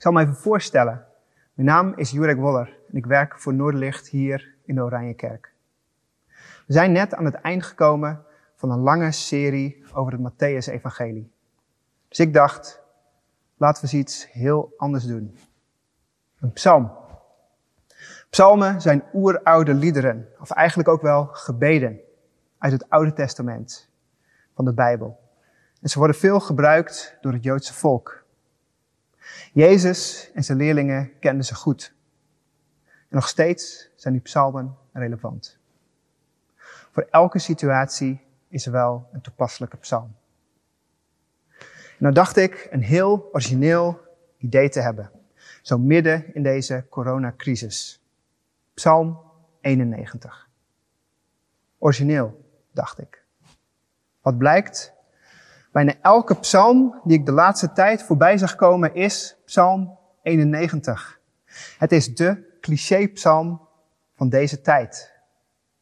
Ik zal me even voorstellen. Mijn naam is Jurek Woller en ik werk voor Noorderlicht hier in de Oranjekerk. We zijn net aan het eind gekomen van een lange serie over het Matthäus-evangelie. Dus ik dacht, laten we eens iets heel anders doen. Een psalm. Psalmen zijn oeroude liederen, of eigenlijk ook wel gebeden uit het Oude Testament van de Bijbel. En ze worden veel gebruikt door het Joodse volk. Jezus en zijn leerlingen kenden ze goed. En nog steeds zijn die psalmen relevant. Voor elke situatie is er wel een toepasselijke psalm. En nou dacht ik een heel origineel idee te hebben. Zo midden in deze coronacrisis. Psalm 91. Origineel, dacht ik. Wat blijkt? Bijna elke psalm die ik de laatste tijd voorbij zag komen is Psalm 91. Het is de cliché-psalm van deze tijd.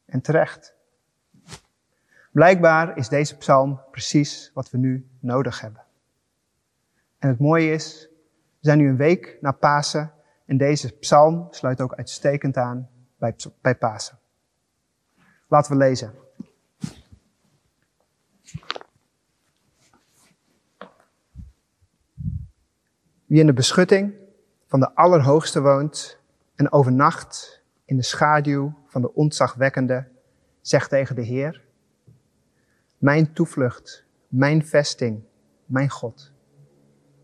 En terecht. Blijkbaar is deze psalm precies wat we nu nodig hebben. En het mooie is, we zijn nu een week na Pasen en deze psalm sluit ook uitstekend aan bij, bij Pasen. Laten we lezen. Wie in de beschutting van de Allerhoogste woont en overnacht in de schaduw van de ontzagwekkende, zegt tegen de Heer, mijn toevlucht, mijn vesting, mijn God.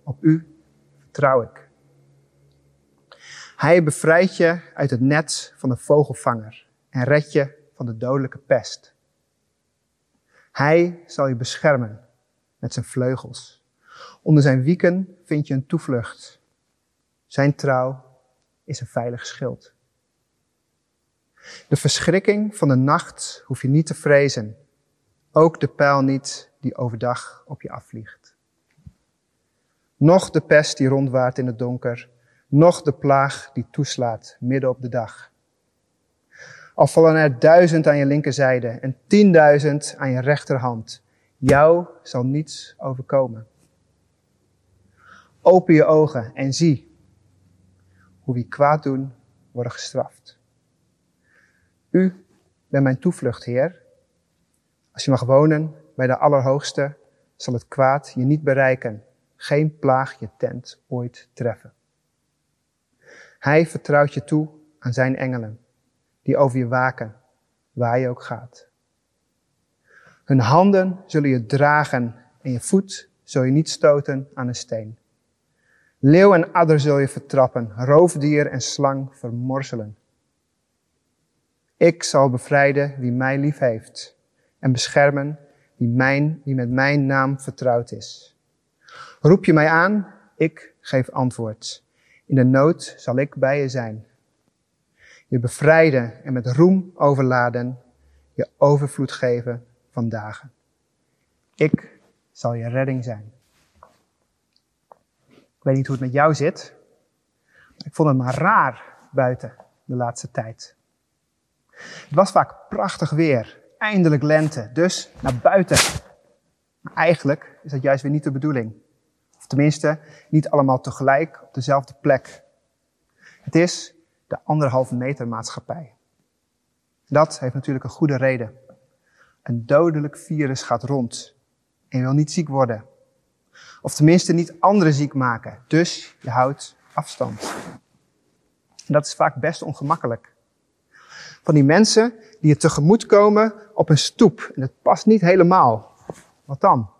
Op u vertrouw ik. Hij bevrijdt je uit het net van de vogelvanger en redt je van de dodelijke pest. Hij zal je beschermen met zijn vleugels. Onder zijn wieken vind je een toevlucht. Zijn trouw is een veilig schild. De verschrikking van de nacht hoef je niet te vrezen. Ook de pijl niet die overdag op je afvliegt. Nog de pest die rondwaart in het donker. Nog de plaag die toeslaat midden op de dag. Al vallen er duizend aan je linkerzijde en tienduizend aan je rechterhand. Jou zal niets overkomen. Open je ogen en zie hoe wie kwaad doen worden gestraft. U bent mijn toevlucht, Heer. Als je mag wonen bij de Allerhoogste, zal het kwaad je niet bereiken, geen plaag je tent ooit treffen. Hij vertrouwt je toe aan zijn engelen, die over je waken, waar je ook gaat. Hun handen zullen je dragen en je voet zul je niet stoten aan een steen. Leeuw en adder zul je vertrappen, roofdier en slang vermorzelen. Ik zal bevrijden wie mij lief heeft en beschermen wie, mijn, wie met mijn naam vertrouwd is. Roep je mij aan, ik geef antwoord. In de nood zal ik bij je zijn. Je bevrijden en met roem overladen, je overvloed geven van dagen. Ik zal je redding zijn. Ik weet niet hoe het met jou zit. Ik vond het maar raar buiten de laatste tijd. Het was vaak prachtig weer. Eindelijk lente. Dus naar buiten. Maar eigenlijk is dat juist weer niet de bedoeling. Of tenminste, niet allemaal tegelijk op dezelfde plek. Het is de anderhalve meter maatschappij. Dat heeft natuurlijk een goede reden. Een dodelijk virus gaat rond. En wil niet ziek worden. Of tenminste niet anderen ziek maken. Dus je houdt afstand. En dat is vaak best ongemakkelijk. Van die mensen die je tegemoet komen op een stoep. En het past niet helemaal. Wat dan?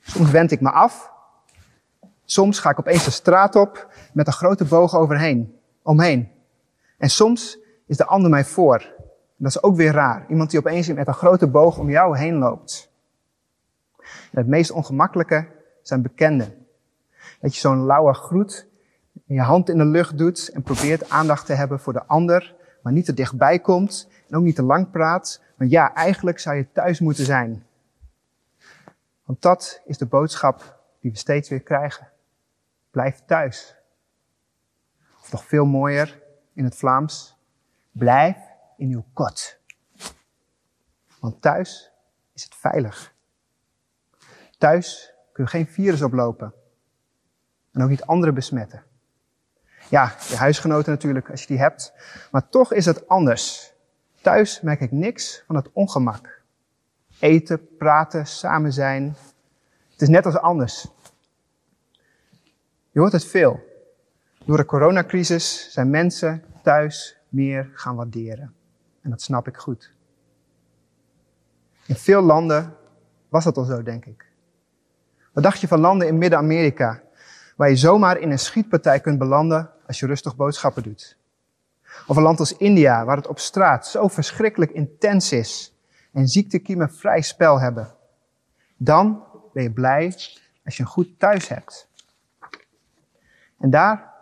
Soms wend ik me af. Soms ga ik opeens de straat op met een grote boog overheen, omheen. En soms is de ander mij voor. En dat is ook weer raar. Iemand die opeens met een grote boog om jou heen loopt. En het meest ongemakkelijke zijn bekenden. Dat je zo'n lauwe groet in je hand in de lucht doet en probeert aandacht te hebben voor de ander, maar niet te dichtbij komt en ook niet te lang praat. Want ja, eigenlijk zou je thuis moeten zijn. Want dat is de boodschap die we steeds weer krijgen. Blijf thuis. Of nog veel mooier in het Vlaams, blijf in uw kot. Want thuis is het veilig. Thuis kun je geen virus oplopen. En ook niet anderen besmetten. Ja, je huisgenoten natuurlijk, als je die hebt. Maar toch is het anders. Thuis merk ik niks van het ongemak. Eten, praten, samen zijn. Het is net als anders. Je hoort het veel. Door de coronacrisis zijn mensen thuis meer gaan waarderen. En dat snap ik goed. In veel landen was dat al zo, denk ik. Wat dacht je van landen in Midden-Amerika, waar je zomaar in een schietpartij kunt belanden als je rustig boodschappen doet? Of een land als India, waar het op straat zo verschrikkelijk intens is en ziektekiemen vrij spel hebben. Dan ben je blij als je een goed thuis hebt. En daar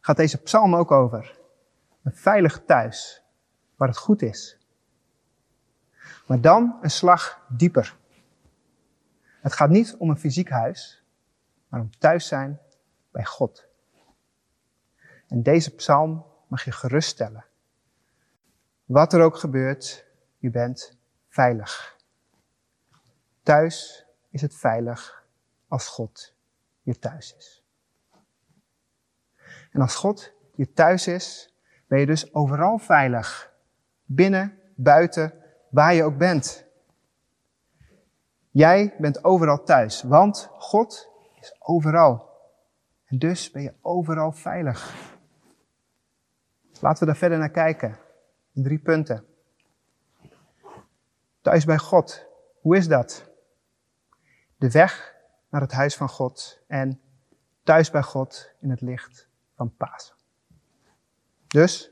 gaat deze psalm ook over. Een veilig thuis, waar het goed is. Maar dan een slag dieper. Het gaat niet om een fysiek huis, maar om thuis zijn bij God. En deze psalm mag je geruststellen. Wat er ook gebeurt, je bent veilig. Thuis is het veilig als God je thuis is. En als God je thuis is, ben je dus overal veilig. Binnen, buiten, waar je ook bent. Jij bent overal thuis, want God is overal. En dus ben je overal veilig. Laten we daar verder naar kijken. In drie punten. Thuis bij God. Hoe is dat? De weg naar het huis van God en thuis bij God in het licht van Pasen. Dus,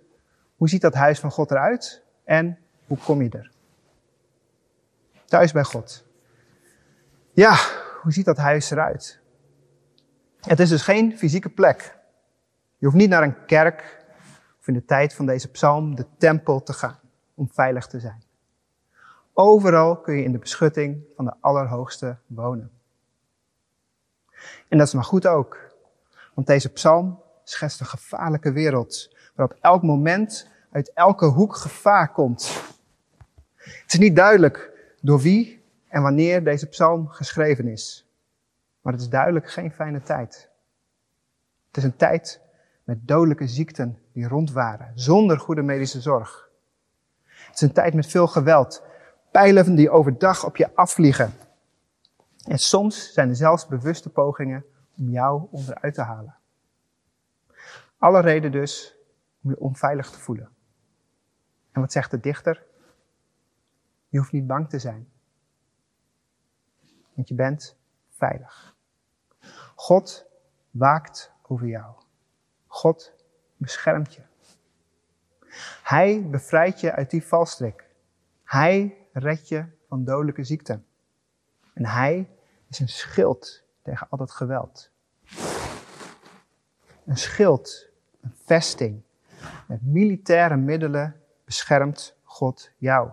hoe ziet dat huis van God eruit en hoe kom je er? Thuis bij God. Ja, hoe ziet dat huis eruit? Het is dus geen fysieke plek. Je hoeft niet naar een kerk of in de tijd van deze psalm de tempel te gaan om veilig te zijn. Overal kun je in de beschutting van de Allerhoogste wonen. En dat is maar goed ook, want deze psalm schetst een gevaarlijke wereld, waar op elk moment uit elke hoek gevaar komt. Het is niet duidelijk door wie en wanneer deze psalm geschreven is. Maar het is duidelijk geen fijne tijd. Het is een tijd met dodelijke ziekten die rond waren, zonder goede medische zorg. Het is een tijd met veel geweld, pijlen die overdag op je afvliegen. En soms zijn er zelfs bewuste pogingen om jou onderuit te halen. Alle reden dus om je onveilig te voelen. En wat zegt de dichter? Je hoeft niet bang te zijn. Want je bent veilig. God waakt over jou. God beschermt je. Hij bevrijdt je uit die valstrik. Hij redt je van dodelijke ziekten. En hij is een schild tegen al dat geweld. Een schild, een vesting. Met militaire middelen beschermt God jou.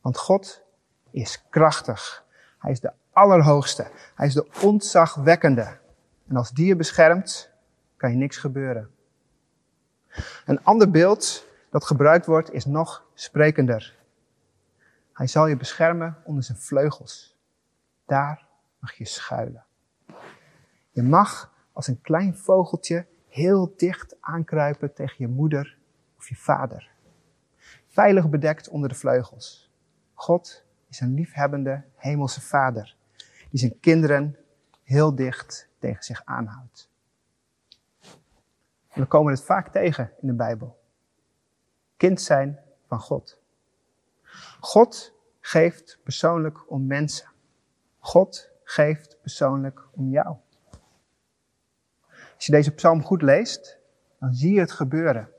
Want God is krachtig. Hij is de Allerhoogste. Hij is de ontzagwekkende. En als die je beschermt, kan je niks gebeuren. Een ander beeld dat gebruikt wordt is nog sprekender. Hij zal je beschermen onder zijn vleugels. Daar mag je schuilen. Je mag als een klein vogeltje heel dicht aankruipen tegen je moeder of je vader. Veilig bedekt onder de vleugels. God is een liefhebbende hemelse vader die zijn kinderen heel dicht tegen zich aanhoudt. we komen het vaak tegen in de Bijbel. Kind zijn van God. God geeft persoonlijk om mensen. God geeft persoonlijk om jou. Als je deze psalm goed leest, dan zie je het gebeuren.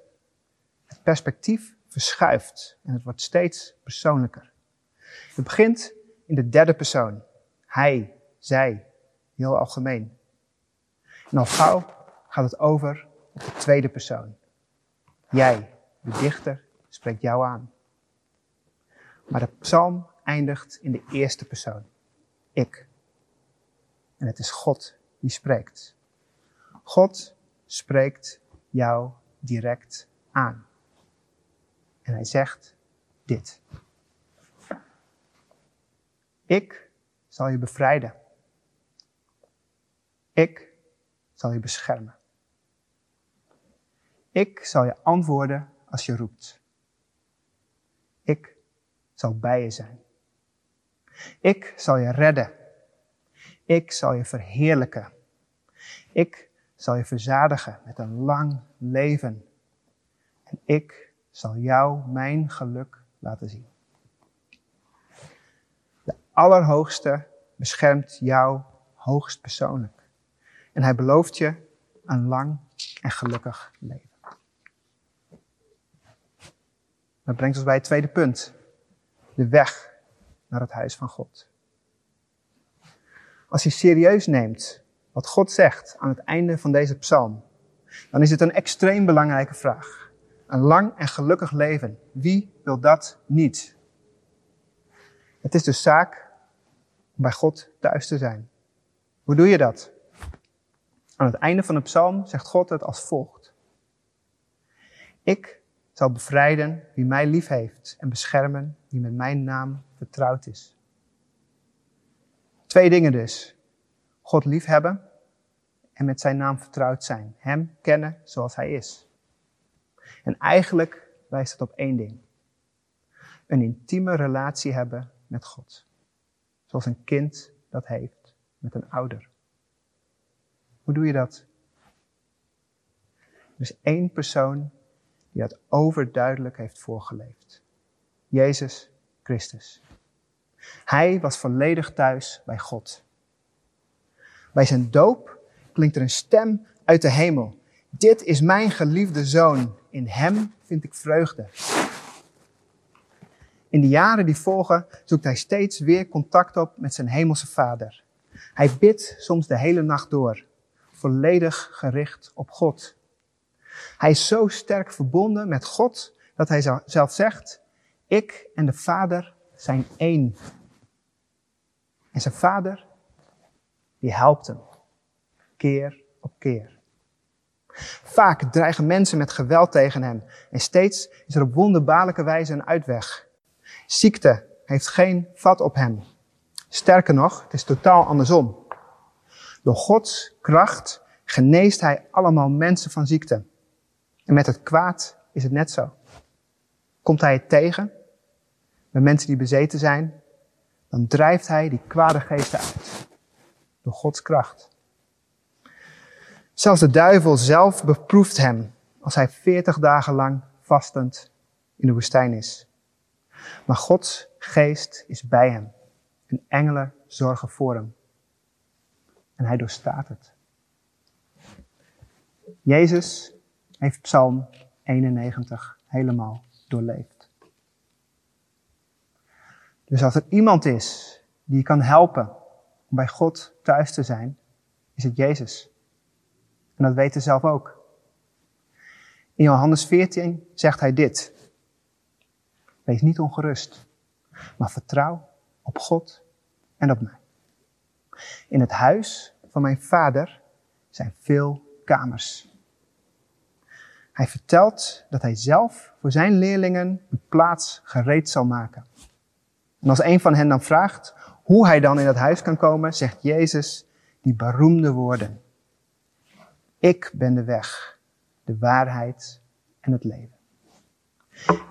Het perspectief verschuift en het wordt steeds persoonlijker. Het begint in de derde persoon. Hij, zij, heel algemeen. En al gauw gaat het over op de tweede persoon. Jij, de dichter, spreekt jou aan. Maar de psalm eindigt in de eerste persoon. Ik. En het is God die spreekt. God spreekt jou direct aan. En hij zegt dit. Ik zal je bevrijden. Ik zal je beschermen. Ik zal je antwoorden als je roept. Ik zal bij je zijn. Ik zal je redden. Ik zal je verheerlijken. Ik zal je verzadigen met een lang leven. En ik zal jou mijn geluk laten zien. Allerhoogste beschermt jou hoogst persoonlijk. En hij belooft je een lang en gelukkig leven. Dat brengt ons bij het tweede punt. De weg naar het huis van God. Als je serieus neemt wat God zegt aan het einde van deze psalm, dan is het een extreem belangrijke vraag. Een lang en gelukkig leven. Wie wil dat niet? Het is dus zaak om bij God thuis te zijn. Hoe doe je dat? Aan het einde van de psalm zegt God het als volgt. Ik zal bevrijden wie mij lief heeft en beschermen wie met mijn naam vertrouwd is. Twee dingen dus. God liefhebben en met zijn naam vertrouwd zijn. Hem kennen zoals hij is. En eigenlijk wijst het op één ding. Een intieme relatie hebben met God. Zoals een kind dat heeft met een ouder. Hoe doe je dat? Er is één persoon die dat overduidelijk heeft voorgeleefd. Jezus Christus. Hij was volledig thuis bij God. Bij zijn doop klinkt er een stem uit de hemel. Dit is mijn geliefde zoon. In hem vind ik vreugde. In de jaren die volgen zoekt hij steeds weer contact op met zijn hemelse vader. Hij bidt soms de hele nacht door, volledig gericht op God. Hij is zo sterk verbonden met God dat hij zelf zegt, ik en de Vader zijn één. En zijn Vader, die helpt hem, keer op keer. Vaak dreigen mensen met geweld tegen hem en steeds is er op wonderbaarlijke wijze een uitweg. Ziekte heeft geen vat op hem. Sterker nog, het is totaal andersom. Door Gods kracht geneest hij allemaal mensen van ziekte. En met het kwaad is het net zo. Komt hij het tegen, met mensen die bezeten zijn, dan drijft hij die kwade geesten uit. Door Gods kracht. Zelfs de duivel zelf beproeft hem als hij veertig dagen lang vastend in de woestijn is. Maar Gods geest is bij hem en engelen zorgen voor hem. En hij doorstaat het. Jezus heeft Psalm 91 helemaal doorleefd. Dus als er iemand is die je kan helpen om bij God thuis te zijn, is het Jezus. En dat weet hij zelf ook. In Johannes 14 zegt hij dit. Wees niet ongerust, maar vertrouw op God en op mij. In het huis van mijn vader zijn veel kamers. Hij vertelt dat hij zelf voor zijn leerlingen een plaats gereed zal maken. En als een van hen dan vraagt hoe hij dan in dat huis kan komen, zegt Jezus die beroemde woorden. Ik ben de weg, de waarheid en het leven.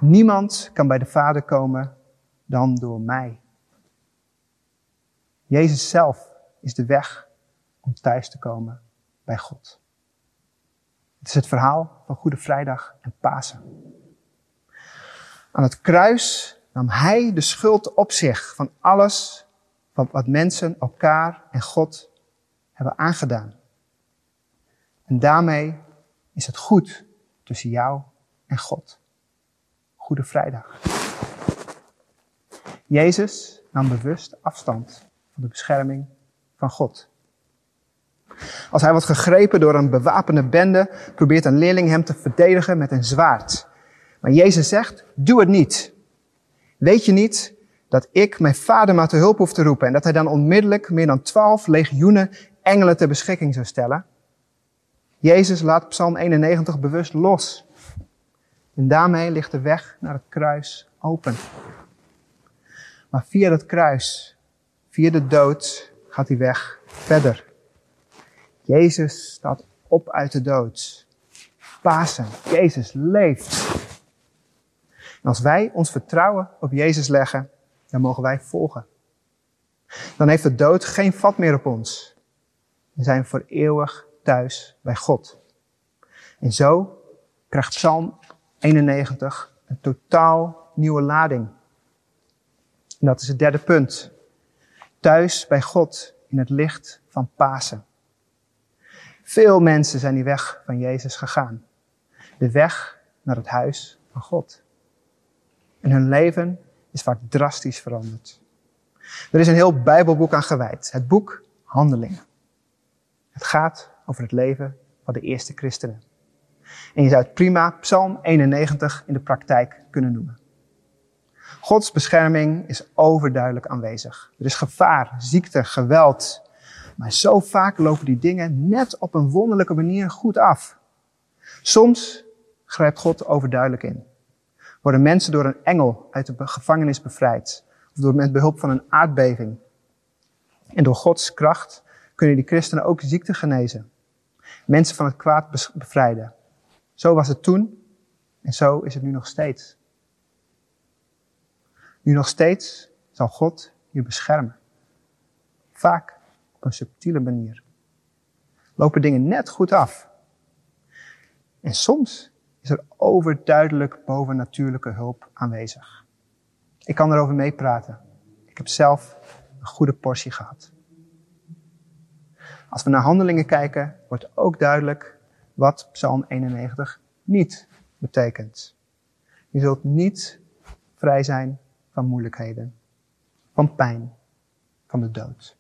Niemand kan bij de Vader komen dan door mij. Jezus zelf is de weg om thuis te komen bij God. Het is het verhaal van Goede Vrijdag en Pasen. Aan het kruis nam hij de schuld op zich van alles wat mensen elkaar en God hebben aangedaan. En daarmee is het goed tussen jou en God. Goede Vrijdag. Jezus nam bewust afstand van de bescherming van God. Als hij wordt gegrepen door een bewapende bende, probeert een leerling hem te verdedigen met een zwaard. Maar Jezus zegt, doe het niet. Weet je niet dat ik mijn vader maar te hulp hoef te roepen en dat hij dan onmiddellijk meer dan twaalf legioenen engelen ter beschikking zou stellen? Jezus laat Psalm 91 bewust los. En daarmee ligt de weg naar het kruis open. Maar via dat kruis, via de dood, gaat die weg verder. Jezus staat op uit de dood. Pasen. Jezus leeft. En als wij ons vertrouwen op Jezus leggen, dan mogen wij volgen. Dan heeft de dood geen vat meer op ons. We zijn voor eeuwig thuis bij God. En zo krijgt Psalm 91 een totaal nieuwe lading. En dat is het derde punt. Thuis bij God in het licht van Pasen. Veel mensen zijn die weg van Jezus gegaan. De weg naar het huis van God. En hun leven is vaak drastisch veranderd. Er is een heel Bijbelboek aan gewijd. Het boek Handelingen. Het gaat over het leven van de eerste christenen. En je zou het prima Psalm 91 in de praktijk kunnen noemen. Gods bescherming is overduidelijk aanwezig. Er is gevaar, ziekte, geweld. Maar zo vaak lopen die dingen net op een wonderlijke manier goed af. Soms grijpt God overduidelijk in. Worden mensen door een engel uit de gevangenis bevrijd. Of door met behulp van een aardbeving. En door Gods kracht kunnen die christenen ook ziekte genezen. Mensen van het kwaad bevrijden. Zo was het toen en zo is het nu nog steeds. Nu nog steeds zal God je beschermen. Vaak op een subtiele manier. Lopen dingen net goed af. En soms is er overduidelijk bovennatuurlijke hulp aanwezig. Ik kan erover meepraten. Ik heb zelf een goede portie gehad. Als we naar handelingen kijken, wordt ook duidelijk wat Psalm 91 niet betekent. Je zult niet vrij zijn van moeilijkheden, van pijn, van de dood.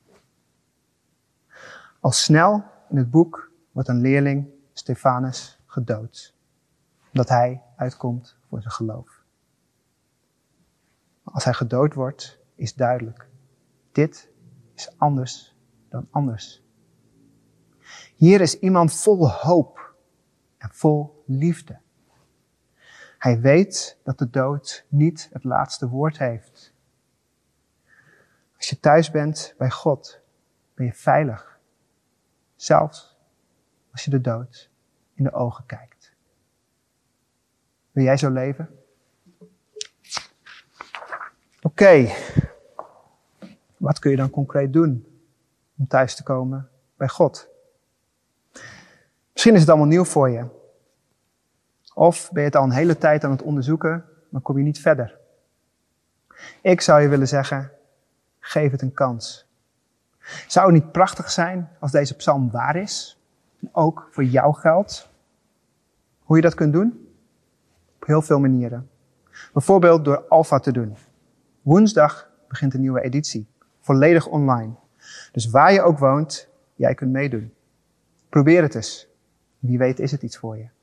Al snel in het boek wordt een leerling, Stefanus, gedood. Omdat hij uitkomt voor zijn geloof. Als hij gedood wordt, is duidelijk. Dit is anders dan anders. Hier is iemand vol hoop vol liefde. Hij weet dat de dood niet het laatste woord heeft. Als je thuis bent bij God, ben je veilig. Zelfs als je de dood in de ogen kijkt. Wil jij zo leven? Oké, wat kun je dan concreet doen om thuis te komen bij God? Misschien is het allemaal nieuw voor je. Of ben je het al een hele tijd aan het onderzoeken, maar kom je niet verder. Ik zou je willen zeggen, geef het een kans. Zou het niet prachtig zijn als deze psalm waar is? En ook voor jou geldt? Hoe je dat kunt doen? Op heel veel manieren. Bijvoorbeeld door Alpha te doen. Woensdag begint een nieuwe editie. Volledig online. Dus waar je ook woont, jij kunt meedoen. Probeer het eens. Wie weet is het iets voor je.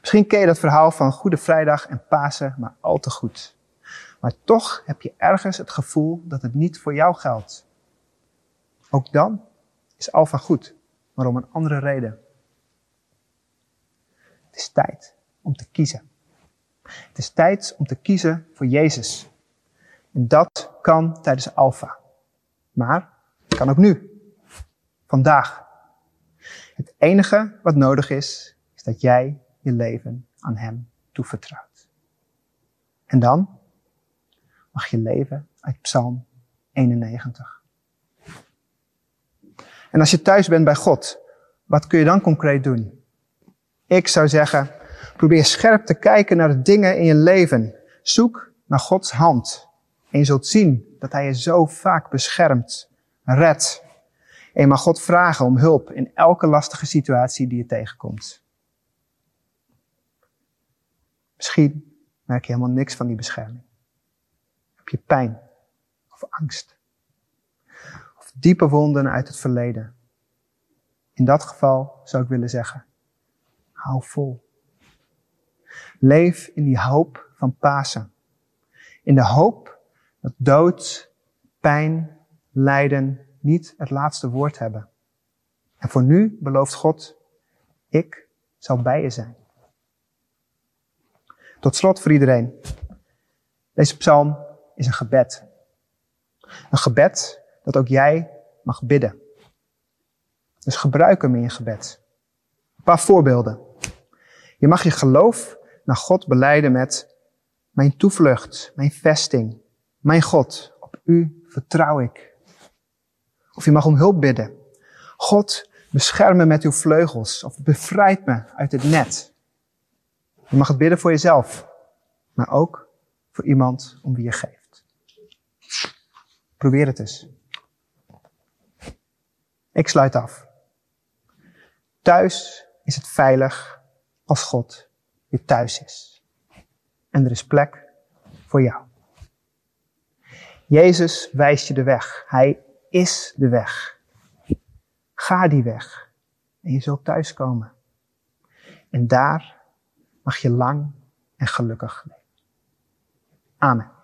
Misschien ken je dat verhaal van Goede Vrijdag en Pasen maar al te goed. Maar toch heb je ergens het gevoel dat het niet voor jou geldt. Ook dan is Alfa goed, maar om een andere reden. Het is tijd om te kiezen. Het is tijd om te kiezen voor Jezus. En dat kan tijdens Alfa. Maar het kan ook nu. Vandaag. Het enige wat nodig is, is dat jij je leven aan Hem toevertrouwt. En dan mag je leven uit Psalm 91. En als je thuis bent bij God, wat kun je dan concreet doen? Ik zou zeggen, probeer scherp te kijken naar de dingen in je leven. Zoek naar Gods hand. En je zult zien dat Hij je zo vaak beschermt, redt. En je mag God vragen om hulp in elke lastige situatie die je tegenkomt. Misschien merk je helemaal niks van die bescherming. Heb je pijn of angst? Of diepe wonden uit het verleden? In dat geval zou ik willen zeggen, hou vol. Leef in die hoop van Pasen. In de hoop dat dood, pijn, lijden niet het laatste woord hebben. En voor nu belooft God, ik zal bij je zijn. Tot slot voor iedereen. Deze psalm is een gebed. Een gebed dat ook jij mag bidden. Dus gebruik hem in je gebed. Een paar voorbeelden. Je mag je geloof naar God beleiden met mijn toevlucht, mijn vesting, mijn God. Op u vertrouw ik. Of je mag om hulp bidden. God, bescherm me met uw vleugels of bevrijd me uit het net. Je mag het bidden voor jezelf, maar ook voor iemand om wie je geeft. Probeer het eens. Ik sluit af. Thuis is het veilig als God weer thuis is. En er is plek voor jou. Jezus wijst je de weg. Hij is de weg. Ga die weg en je zult thuiskomen. En daar mag je lang en gelukkig leven. Amen.